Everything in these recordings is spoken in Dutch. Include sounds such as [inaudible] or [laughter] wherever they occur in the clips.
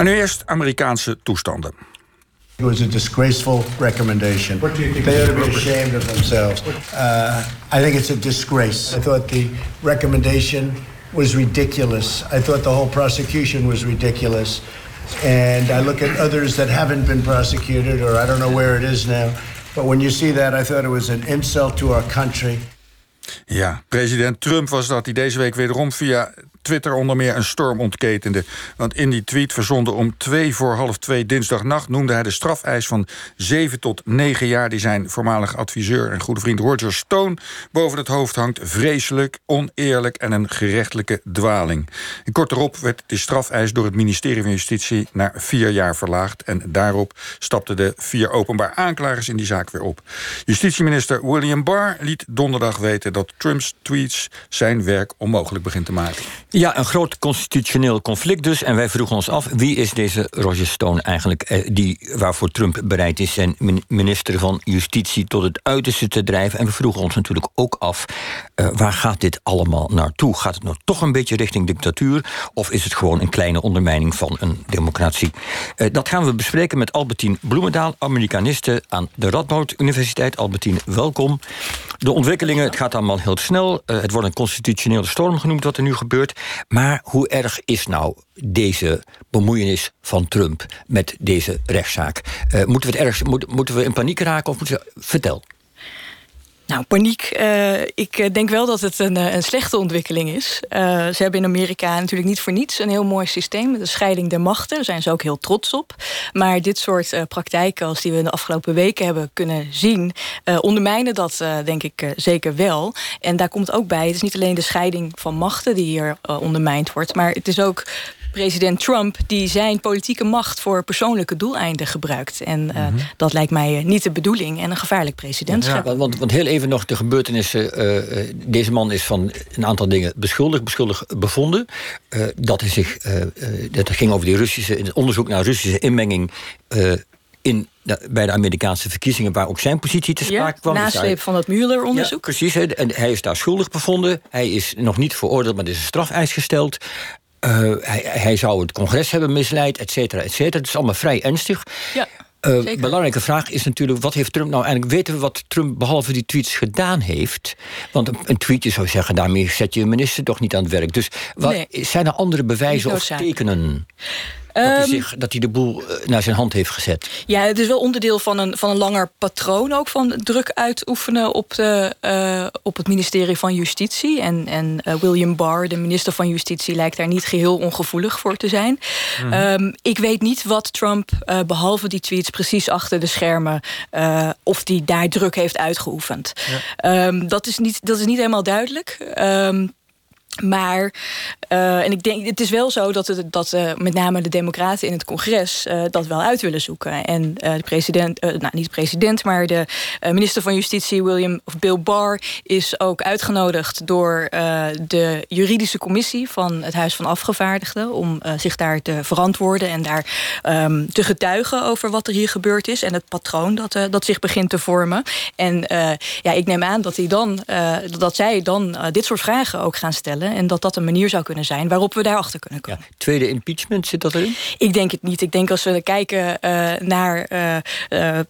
Maar nu eerst Amerikaanse toestanden. It was a disgraceful recommendation. What do you think they ought to be ashamed of themselves. Uh, I think it's a disgrace. I thought the recommendation was ridiculous. I thought the whole prosecution was ridiculous. And I look at others that haven't been prosecuted, or I don't know where it is now. But when you see that, I thought it was an insult to our country. Ja, president Trump was dat hij deze week wederom via Twitter onder meer een storm ontketende. Want in die tweet verzonden om twee voor half twee dinsdagnacht... noemde hij de strafeis van zeven tot negen jaar... die zijn voormalig adviseur en goede vriend Roger Stone... boven het hoofd hangt vreselijk, oneerlijk en een gerechtelijke dwaling. En kort erop werd de strafeis door het ministerie van Justitie... naar vier jaar verlaagd. En daarop stapten de vier openbaar aanklagers in die zaak weer op. Justitieminister William Barr liet donderdag weten... dat Trumps tweets zijn werk onmogelijk begint te maken. Ja, een groot constitutioneel conflict dus. En wij vroegen ons af, wie is deze Roger Stone eigenlijk... Eh, die, waarvoor Trump bereid is zijn minister van Justitie... tot het uiterste te drijven. En we vroegen ons natuurlijk ook af, eh, waar gaat dit allemaal naartoe? Gaat het nou toch een beetje richting dictatuur... of is het gewoon een kleine ondermijning van een democratie? Eh, dat gaan we bespreken met Albertine Bloemendaal... Amerikaniste aan de Radboud Universiteit. Albertine, welkom. De ontwikkelingen, het gaat allemaal heel snel. Uh, het wordt een constitutionele storm genoemd wat er nu gebeurt. Maar hoe erg is nou deze bemoeienis van Trump met deze rechtszaak? Uh, moeten we het erg, moet, moeten we in paniek raken of moeten we... Vertel. Nou, paniek. Uh, ik eh, denk wel dat het een, eh, een slechte ontwikkeling is. Ze hebben in Amerika natuurlijk niet voor niets een heel mooi systeem. De scheiding der machten. Daar zijn ze ook heel trots op. Maar dit soort praktijken, als die we de afgelopen weken hebben kunnen zien, ondermijnen dat denk ik zeker wel. En daar komt ook bij, het is niet alleen de scheiding van machten die hier ondermijnd wordt, maar het is ook president Trump die zijn politieke macht voor persoonlijke doeleinden gebruikt. En mm -hmm. dat lijkt mij eh, niet de bedoeling en een gevaarlijk presidentschap. Ja, want, want heel even nog de gebeurtenissen. Uh, deze man is van een aantal dingen beschuldigd, beschuldigd bevonden. Dat, hij zich, dat ging over die Russische, het onderzoek naar Russische inmenging in bij de Amerikaanse verkiezingen, waar ook zijn positie te sprake ja, kwam. Nasleep van het Mueller-onderzoek. Ja, precies, en hij is daar schuldig bevonden. Hij is nog niet veroordeeld, maar er is een strafeis gesteld. Uh, hij, hij, zou het congres hebben misleid, et cetera, et cetera. Het is allemaal vrij ernstig. Ja. Uh, belangrijke vraag is natuurlijk, wat heeft Trump nou eigenlijk... weten we wat Trump behalve die tweets gedaan heeft? Want een, een tweetje zou zeggen, daarmee zet je een minister toch niet aan het werk. Dus wat, nee. zijn er andere bewijzen of tekenen? Dat hij, ehm, zich, dat hij de boel eh, naar zijn hand heeft gezet. Ja, het is wel onderdeel van een, van een langer patroon ook van druk uitoefenen op, de, uh, op het ministerie van Justitie. En, en uh, William Barr, de minister van Justitie, lijkt daar niet geheel ongevoelig voor te zijn. Mm -hmm. um, ik weet niet wat Trump, uh, behalve die tweets, precies achter de schermen, of die daar druk heeft uitgeoefend. Ja. Um, dat, is niet, dat is niet helemaal duidelijk. Maar, uh, en ik denk, het is wel zo dat, het, dat uh, met name de Democraten in het congres uh, dat wel uit willen zoeken. En de president, nou niet de president, maar de minister van Justitie, William of Bill Barr, is ook uitgenodigd door de juridische commissie van het Huis van Afgevaardigden om zich daar te verantwoorden en daar um, te getuigen over wat er hier gebeurd is en het patroon dat, dat zich begint te vormen. En ja, ik neem aan dat, hij dan, dat zij dan dit soort vragen ook gaan stellen. En dat dat een manier zou kunnen zijn waarop we daarachter kunnen komen. Ja, tweede impeachment, zit dat erin? Ik denk het niet. Ik denk als we kijken uh, naar uh, uh,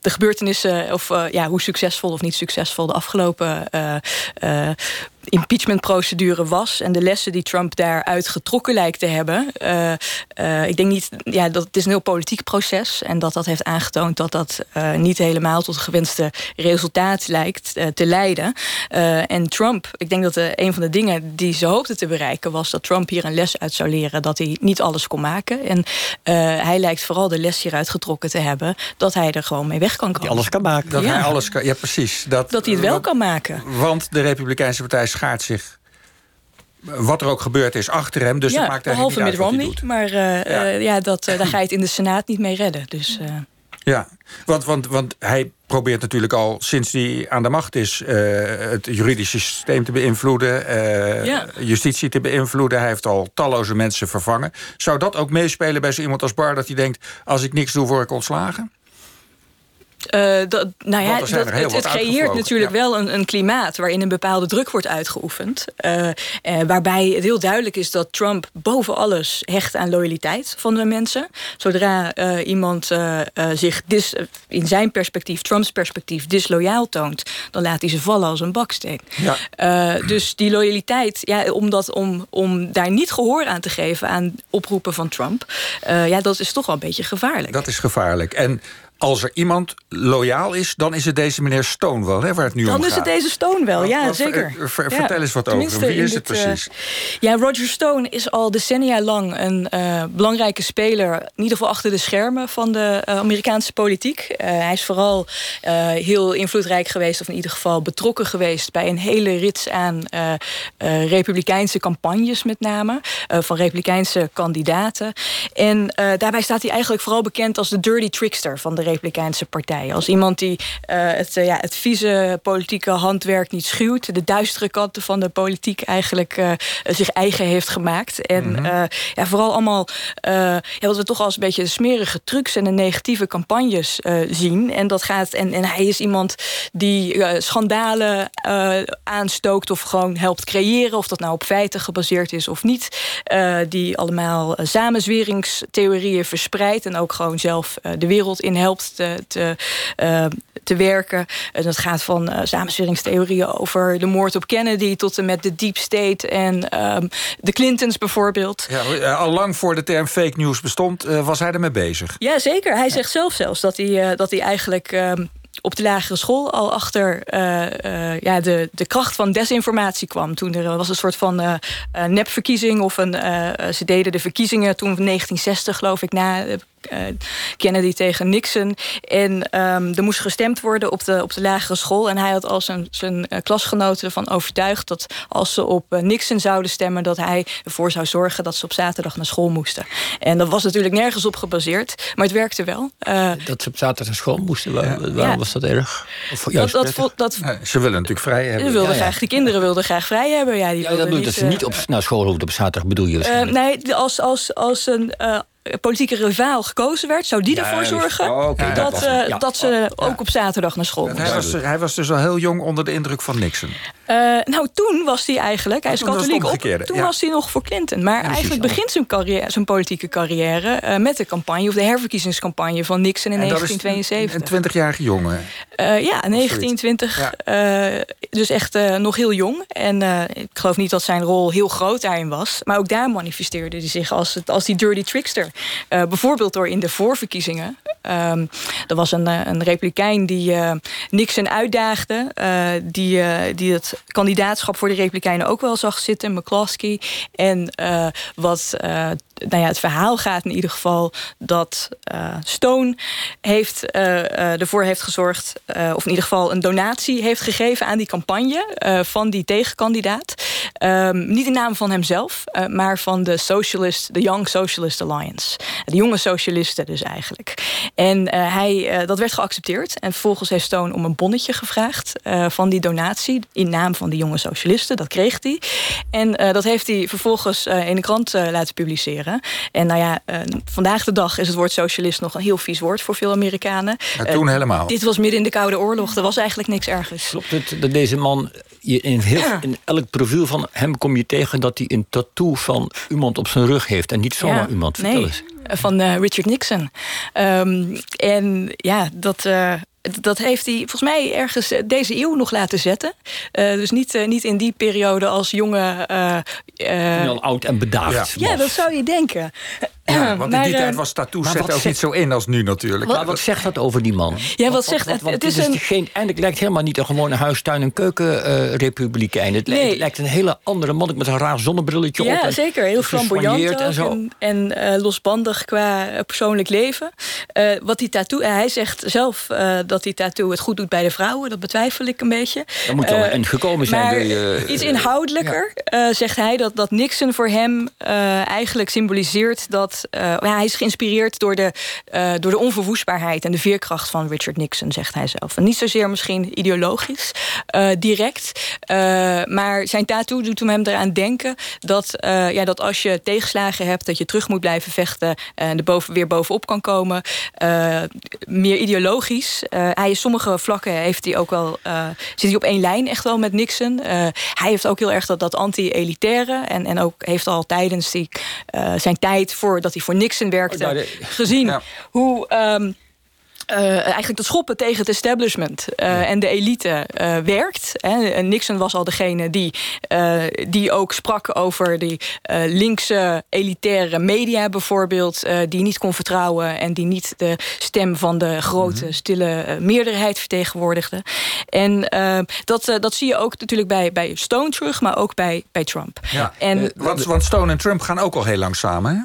de gebeurtenissen... of ja, hoe succesvol of niet succesvol de afgelopen impeachmentprocedure was en de lessen die Trump daaruit getrokken lijkt te hebben. Uh, uh, ik denk niet, ja, dat het is een heel politiek proces en dat dat heeft aangetoond dat dat uh, niet helemaal tot het gewenste resultaat lijkt te leiden. en Trump, ik denk dat een van de dingen die ze hoopten te bereiken was dat Trump hier een les uit zou leren dat hij niet alles kon maken. En hij lijkt vooral de les hieruit getrokken te hebben dat hij er gewoon mee weg kan komen. Dat hij alles kan maken. Dat ja. hij alles kan, ja, precies. Dat, dat hij het wel kan maken. Want de Republikeinse Partij schaart zich wat er ook gebeurd is achter hem. Dus ja, het maakt behalve met Romney. Maar uh, ja. Uh, ja, dat, uh, daar ga je het in de Senaat niet mee redden. Dus, Ja, want, want, want hij probeert natuurlijk al sinds hij aan de macht is... het juridische systeem te beïnvloeden, ja. justitie te beïnvloeden. Hij heeft al talloze mensen vervangen. Zou dat ook meespelen bij zo iemand als Barr... dat hij denkt, als ik niks doe, word ik ontslagen? Uh, dat, nou ja, dat, het, het creëert natuurlijk wel een, een, klimaat waarin een bepaalde druk wordt uitgeoefend. Uh, uh, waarbij het heel duidelijk is dat Trump boven alles hecht aan loyaliteit van de mensen. Zodra iemand zich dis, in zijn perspectief, Trumps perspectief, disloyaal toont, dan laat hij ze vallen als een baksteen. Ja. dus die loyaliteit, ja, om, dat, om, om daar niet gehoor aan te geven aan oproepen van Trump, ja, dat is toch wel een beetje gevaarlijk. Dat is gevaarlijk. En als er iemand loyaal is, dan is het deze meneer Stonewall, hè, waar het nu dan om gaat. Dan is het deze Stonewall, ja, zeker. vertel eens wat over Wie is het eh, precies? ja, Roger Stone is al decennia lang een uh, belangrijke speler... in ieder geval achter de schermen van de uh, Amerikaanse politiek. hij is vooral heel invloedrijk geweest... of in ieder geval betrokken geweest... bij een hele rits aan republikeinse campagnes met name... van republikeinse kandidaten. En daarbij staat hij eigenlijk vooral bekend als de dirty trickster... van de Republikeinse Partij. Als iemand die uh, het, uh, ja, het vieze politieke handwerk niet schuwt... de duistere kanten van de politiek eigenlijk uh, zich eigen heeft gemaakt. En mm -hmm. ja, vooral allemaal ja, wat we toch als een beetje smerige trucs... en de negatieve campagnes zien. En, dat gaat, en, en hij is iemand die schandalen aanstookt... of gewoon helpt creëren, of dat nou op feiten gebaseerd is of niet. die allemaal samenzweringstheorieën verspreidt... en ook gewoon zelf de wereld in helpt te, te, uh, te werken. En dat gaat van uh, samenzweringstheorieën over de moord op Kennedy... tot en met de deep state en um, de Clintons bijvoorbeeld. Ja, eh, al lang voor de term fake news bestond, uh, was hij ermee bezig. Ja, zeker. Hij zegt zelf zelfs dat hij, dat hij eigenlijk... Um, op de lagere school al achter uh, uh, ja, de, de kracht van desinformatie kwam. Toen er was een soort van uh, nepverkiezing. Of een, ze deden de verkiezingen toen 1960 geloof ik na Kennedy tegen Nixon. En um, er moest gestemd worden op de, op de lagere school. En hij had al zijn, zijn uh, klasgenoten ervan overtuigd... dat als ze op uh, Nixon zouden stemmen... dat hij ervoor zou zorgen dat ze op zaterdag naar school moesten. En dat was natuurlijk nergens op gebaseerd. Maar het werkte wel. dat ze op zaterdag naar school moesten? Waarom ja. was dat erg? Of dat, dat, dat, ze willen natuurlijk vrij hebben. Ze wilden ja, graag, de kinderen wilden graag vrij hebben. Ja, die ja, dat bedoelt dat ze niet op, naar school hoefden op zaterdag, bedoel je? nee, als, als, als een politieke rivaal gekozen werd, zou die ervoor zorgen oh, okay. dat, dat, uh, dat, ze ook op zaterdag naar school moesten. Hij was, hij was dus al heel jong onder de indruk van Nixon. Uh, nou, toen was hij eigenlijk, hij is katholiek op, toen ja. was hij nog voor Clinton. Maar eigenlijk begint zijn, carrière, zijn politieke carrière uh, met de campagne, of de herverkiezingscampagne van Nixon in en 1972. Een 20-jarige jongen. ja, 1920. dus echt nog heel jong. En ik geloof niet dat zijn rol heel groot daarin was. Maar ook daar manifesteerde hij zich als, als die dirty trickster. Bijvoorbeeld door in de voorverkiezingen. Um, er was een, eh, een republikein die Nixon uitdaagde. Die, die het kandidaatschap voor de republikeinen ook wel zag zitten. McCloskey. En wat nou ja, het verhaal gaat in ieder geval dat uh, Stone heeft, uh, ervoor heeft gezorgd, of in ieder geval een donatie heeft gegeven aan die campagne van die tegenkandidaat. Um, niet in naam van hemzelf, maar van de Socialist, de Young Socialist Alliance. De jonge socialisten dus eigenlijk. En hij, dat werd geaccepteerd. En vervolgens heeft Stone om een bonnetje gevraagd van die donatie in naam van de jonge socialisten. Dat kreeg hij. En dat heeft hij vervolgens in de krant laten publiceren. En nou ja, uh, vandaag de dag is het woord socialist nog een heel vies woord voor veel Amerikanen. Ja, toen uh, helemaal. Dit was midden in de Koude Oorlog. Er was eigenlijk niks ergens. Klopt het dat deze man, in, heel, in elk profiel van hem kom je tegen dat hij een tattoo van iemand op zijn rug heeft en niet zomaar ja, iemand. Vertel nee, eens. Van uh, Richard Nixon. Um, en ja, dat dat heeft hij volgens mij ergens deze eeuw nog laten zetten. Uh, dus niet, uh, niet in die periode als jonge... Uh, al oud en bedaagd. Ja, ja, dat zou je denken. Ja, [clears throat] want in die tijd was tattoo ook niet zo in als nu natuurlijk. Wat, maar wat zegt dat over die man? Ja, wat, zegt wat, het? Het is, een... geen, eindelijk lijkt helemaal niet een gewone huistuin- en keukenrepublikein. Uh, het, nee. het, lijkt een hele andere man met een raar zonnebrilletje ja, op. Ja, zeker. Heel flamboyant en, zo. en, en uh, losbandig qua persoonlijk leven. Uh, wat die tattoo, hij zegt zelf dat die tattoo het goed doet bij de vrouwen. Dat betwijfel ik een beetje. Dat moet wel een gekomen zijn. Maar je, iets inhoudelijker ja. zegt hij dat, dat Nixon voor hem eigenlijk symboliseert dat dat hij is geïnspireerd door de, door de onverwoestbaarheid en de veerkracht van Richard Nixon, zegt hij zelf. Niet zozeer misschien ideologisch, direct, maar zijn tattoo doet hem eraan denken dat, ja, dat als je tegenslagen hebt, dat je terug moet blijven vechten en er boven, weer bovenop kan komen. meer ideologisch. hij is sommige vlakken heeft hij ook wel, zit hij op één lijn echt wel met Nixon. hij heeft ook heel erg dat, dat anti-elitaire en, en ook heeft al tijdens die, zijn tijd voordat hij voor Nixon werkte, gezien [laughs] hoe. Um, uh, eigenlijk te schoppen tegen het establishment uh, en de elite uh, werkt. Hè. Nixon was al degene die, die ook sprak over die linkse elitaire media bijvoorbeeld... die niet kon vertrouwen en die niet de stem van de grote mhm. stille meerderheid vertegenwoordigde. En dat, dat zie je ook natuurlijk bij, bij Stone terug, maar ook bij, bij Trump. Ja. En, want, want Stone en Trump gaan ook al heel lang samen,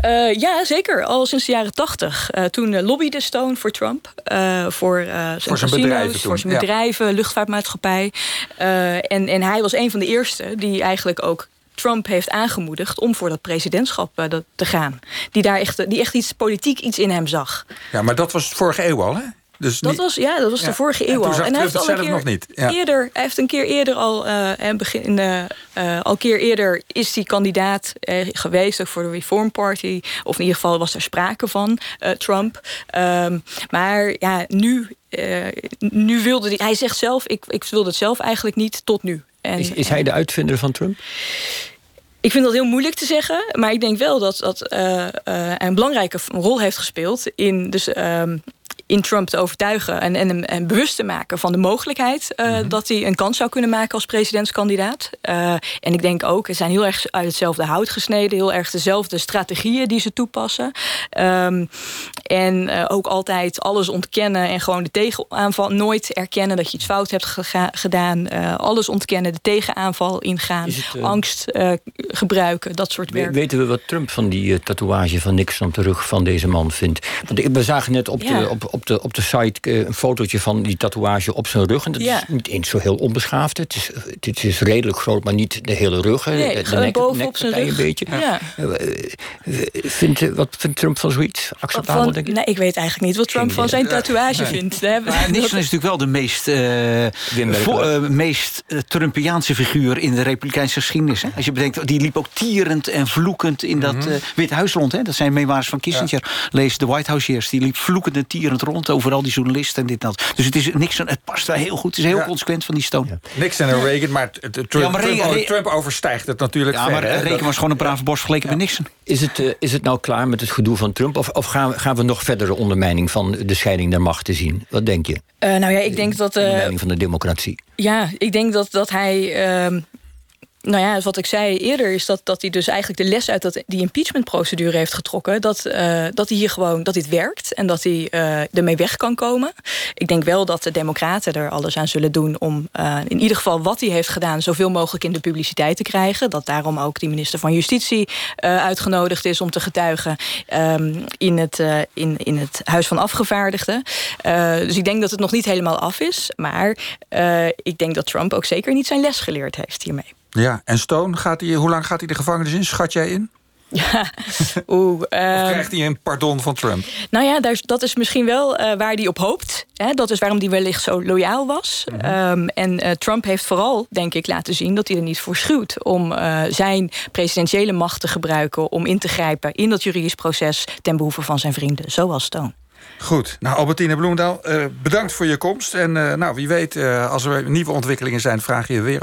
hè? ja, zeker. Al sinds de jaren tachtig. toen lobbyde Stone voor Trump. Uh, voor, uh, zijn, voor zijn bedrijven, voor zijn bedrijven luchtvaartmaatschappij. Uh, en, en hij was een van de eerste die eigenlijk ook Trump heeft aangemoedigd om voor dat presidentschap te gaan. Die daar echt, die echt iets politiek iets in hem zag. Ja, maar dat was vorige eeuw al, hè? Dus dat was, ja, dat was de vorige eeuw al. En hij heeft al een keer nog niet. Eerder, hij heeft een keer eerder al, uh, begin, uh, al keer eerder is hij kandidaat uh, geweest ook voor de Reform Party. Of in ieder geval was er sprake van Trump. Um, maar ja, nu, nu wilde hij, hij zegt zelf, ik, ik wilde het zelf eigenlijk niet tot nu. En, is, is hij de uitvinder van Trump? Ik vind dat heel moeilijk te zeggen. Maar ik denk wel dat, dat uh, uh, een belangrijke rol heeft gespeeld in dus, uh, in Trump te overtuigen en, en, en bewust te maken van de mogelijkheid uh, dat hij een kans zou kunnen maken als presidentskandidaat. Uh, en ik denk ook, ze zijn heel erg uit hetzelfde hout gesneden, heel erg dezelfde strategieën die ze toepassen. Um, en uh, ook altijd alles ontkennen en gewoon de tegenaanval nooit erkennen dat je iets fout hebt gedaan. alles ontkennen, de tegenaanval ingaan, het, angst gebruiken, dat soort werk. Weten we wat Trump van die tatoeage van Nixon terug van deze man vindt? Want we zagen net op de, op, op de, op de site eh, een fotootje van die tatoeage op zijn rug. En dat is niet eens zo heel onbeschaafd. Het is, het is redelijk groot, maar niet de hele rug. Nee, de nek, boven op zijn rug. Een beetje. Ja. Eh, vindt, wat vindt Trump van zoiets? Acceptabel, van, denk ik? Nee, ik weet eigenlijk niet wat Trump van zijn tatoeage vindt. Maar Nixon is natuurlijk wel de meest, uh, vo, meest Trumpiaanse figuur in de Republikeinse geschiedenis. Hè? Als je bedenkt, die liep ook tierend en vloekend in dat mm Witte Huis rond. Hè? Dat zijn memoirs van Kissinger. Lees de White House Years. Die liep vloekend en tierend rond over al die journalisten en dit en dat. Dus het is niks het past wel heel goed. Het is heel consequent van die. Ja. Nixon en Reagan, maar, Trump, ja, maar Trump, Trump, overstijgt het natuurlijk. Ja, maar Reagan was gewoon een brave borst vergeleken met Nixon. Is het, uh, is het nou klaar met het gedoe van Trump? Of, of gaan, we, gaan we nog verdere ondermijning van de scheiding der machten zien? Wat denk je? Uh, nou ja, ik denk dat. Uh, ondermijning van de democratie. Ja, ik denk dat, dat hij. Ehm, nou ja, wat ik zei eerder, is dat, dat hij dus eigenlijk de les uit dat, die impeachmentprocedure heeft getrokken. Dat, uh, dat hij hier gewoon dat dit werkt en dat hij uh, ermee weg kan komen. Ik denk wel dat de Democraten er alles aan zullen doen om uh, in ieder geval wat hij heeft gedaan, zoveel mogelijk in de publiciteit te krijgen. Dat daarom ook die minister van Justitie uitgenodigd is om te getuigen um, in, het, in, in het Huis van Afgevaardigden. dus ik denk dat het nog niet helemaal af is. Maar ik denk dat Trump ook zeker niet zijn les geleerd heeft hiermee. Ja, en Stone, gaat hij, hoe lang gaat hij de gevangenis in? Schat jij in? [laughs] Ja, oeh. Um, of krijgt hij een pardon van Trump? Nou ja, daar, dat is misschien wel uh, waar hij op hoopt. Hè? Dat is waarom hij wellicht zo loyaal was. Mm -hmm. um, en uh, Trump heeft vooral, denk ik, laten zien dat hij er niet voor schuwt... om uh, zijn presidentiële macht te gebruiken... om in te grijpen in dat juridisch proces... ten behoeve van zijn vrienden, zoals Stone. Goed. Nou, Albertine Bloemendaal, bedankt voor je komst. En nou, wie weet, als er nieuwe ontwikkelingen zijn... vraag je weer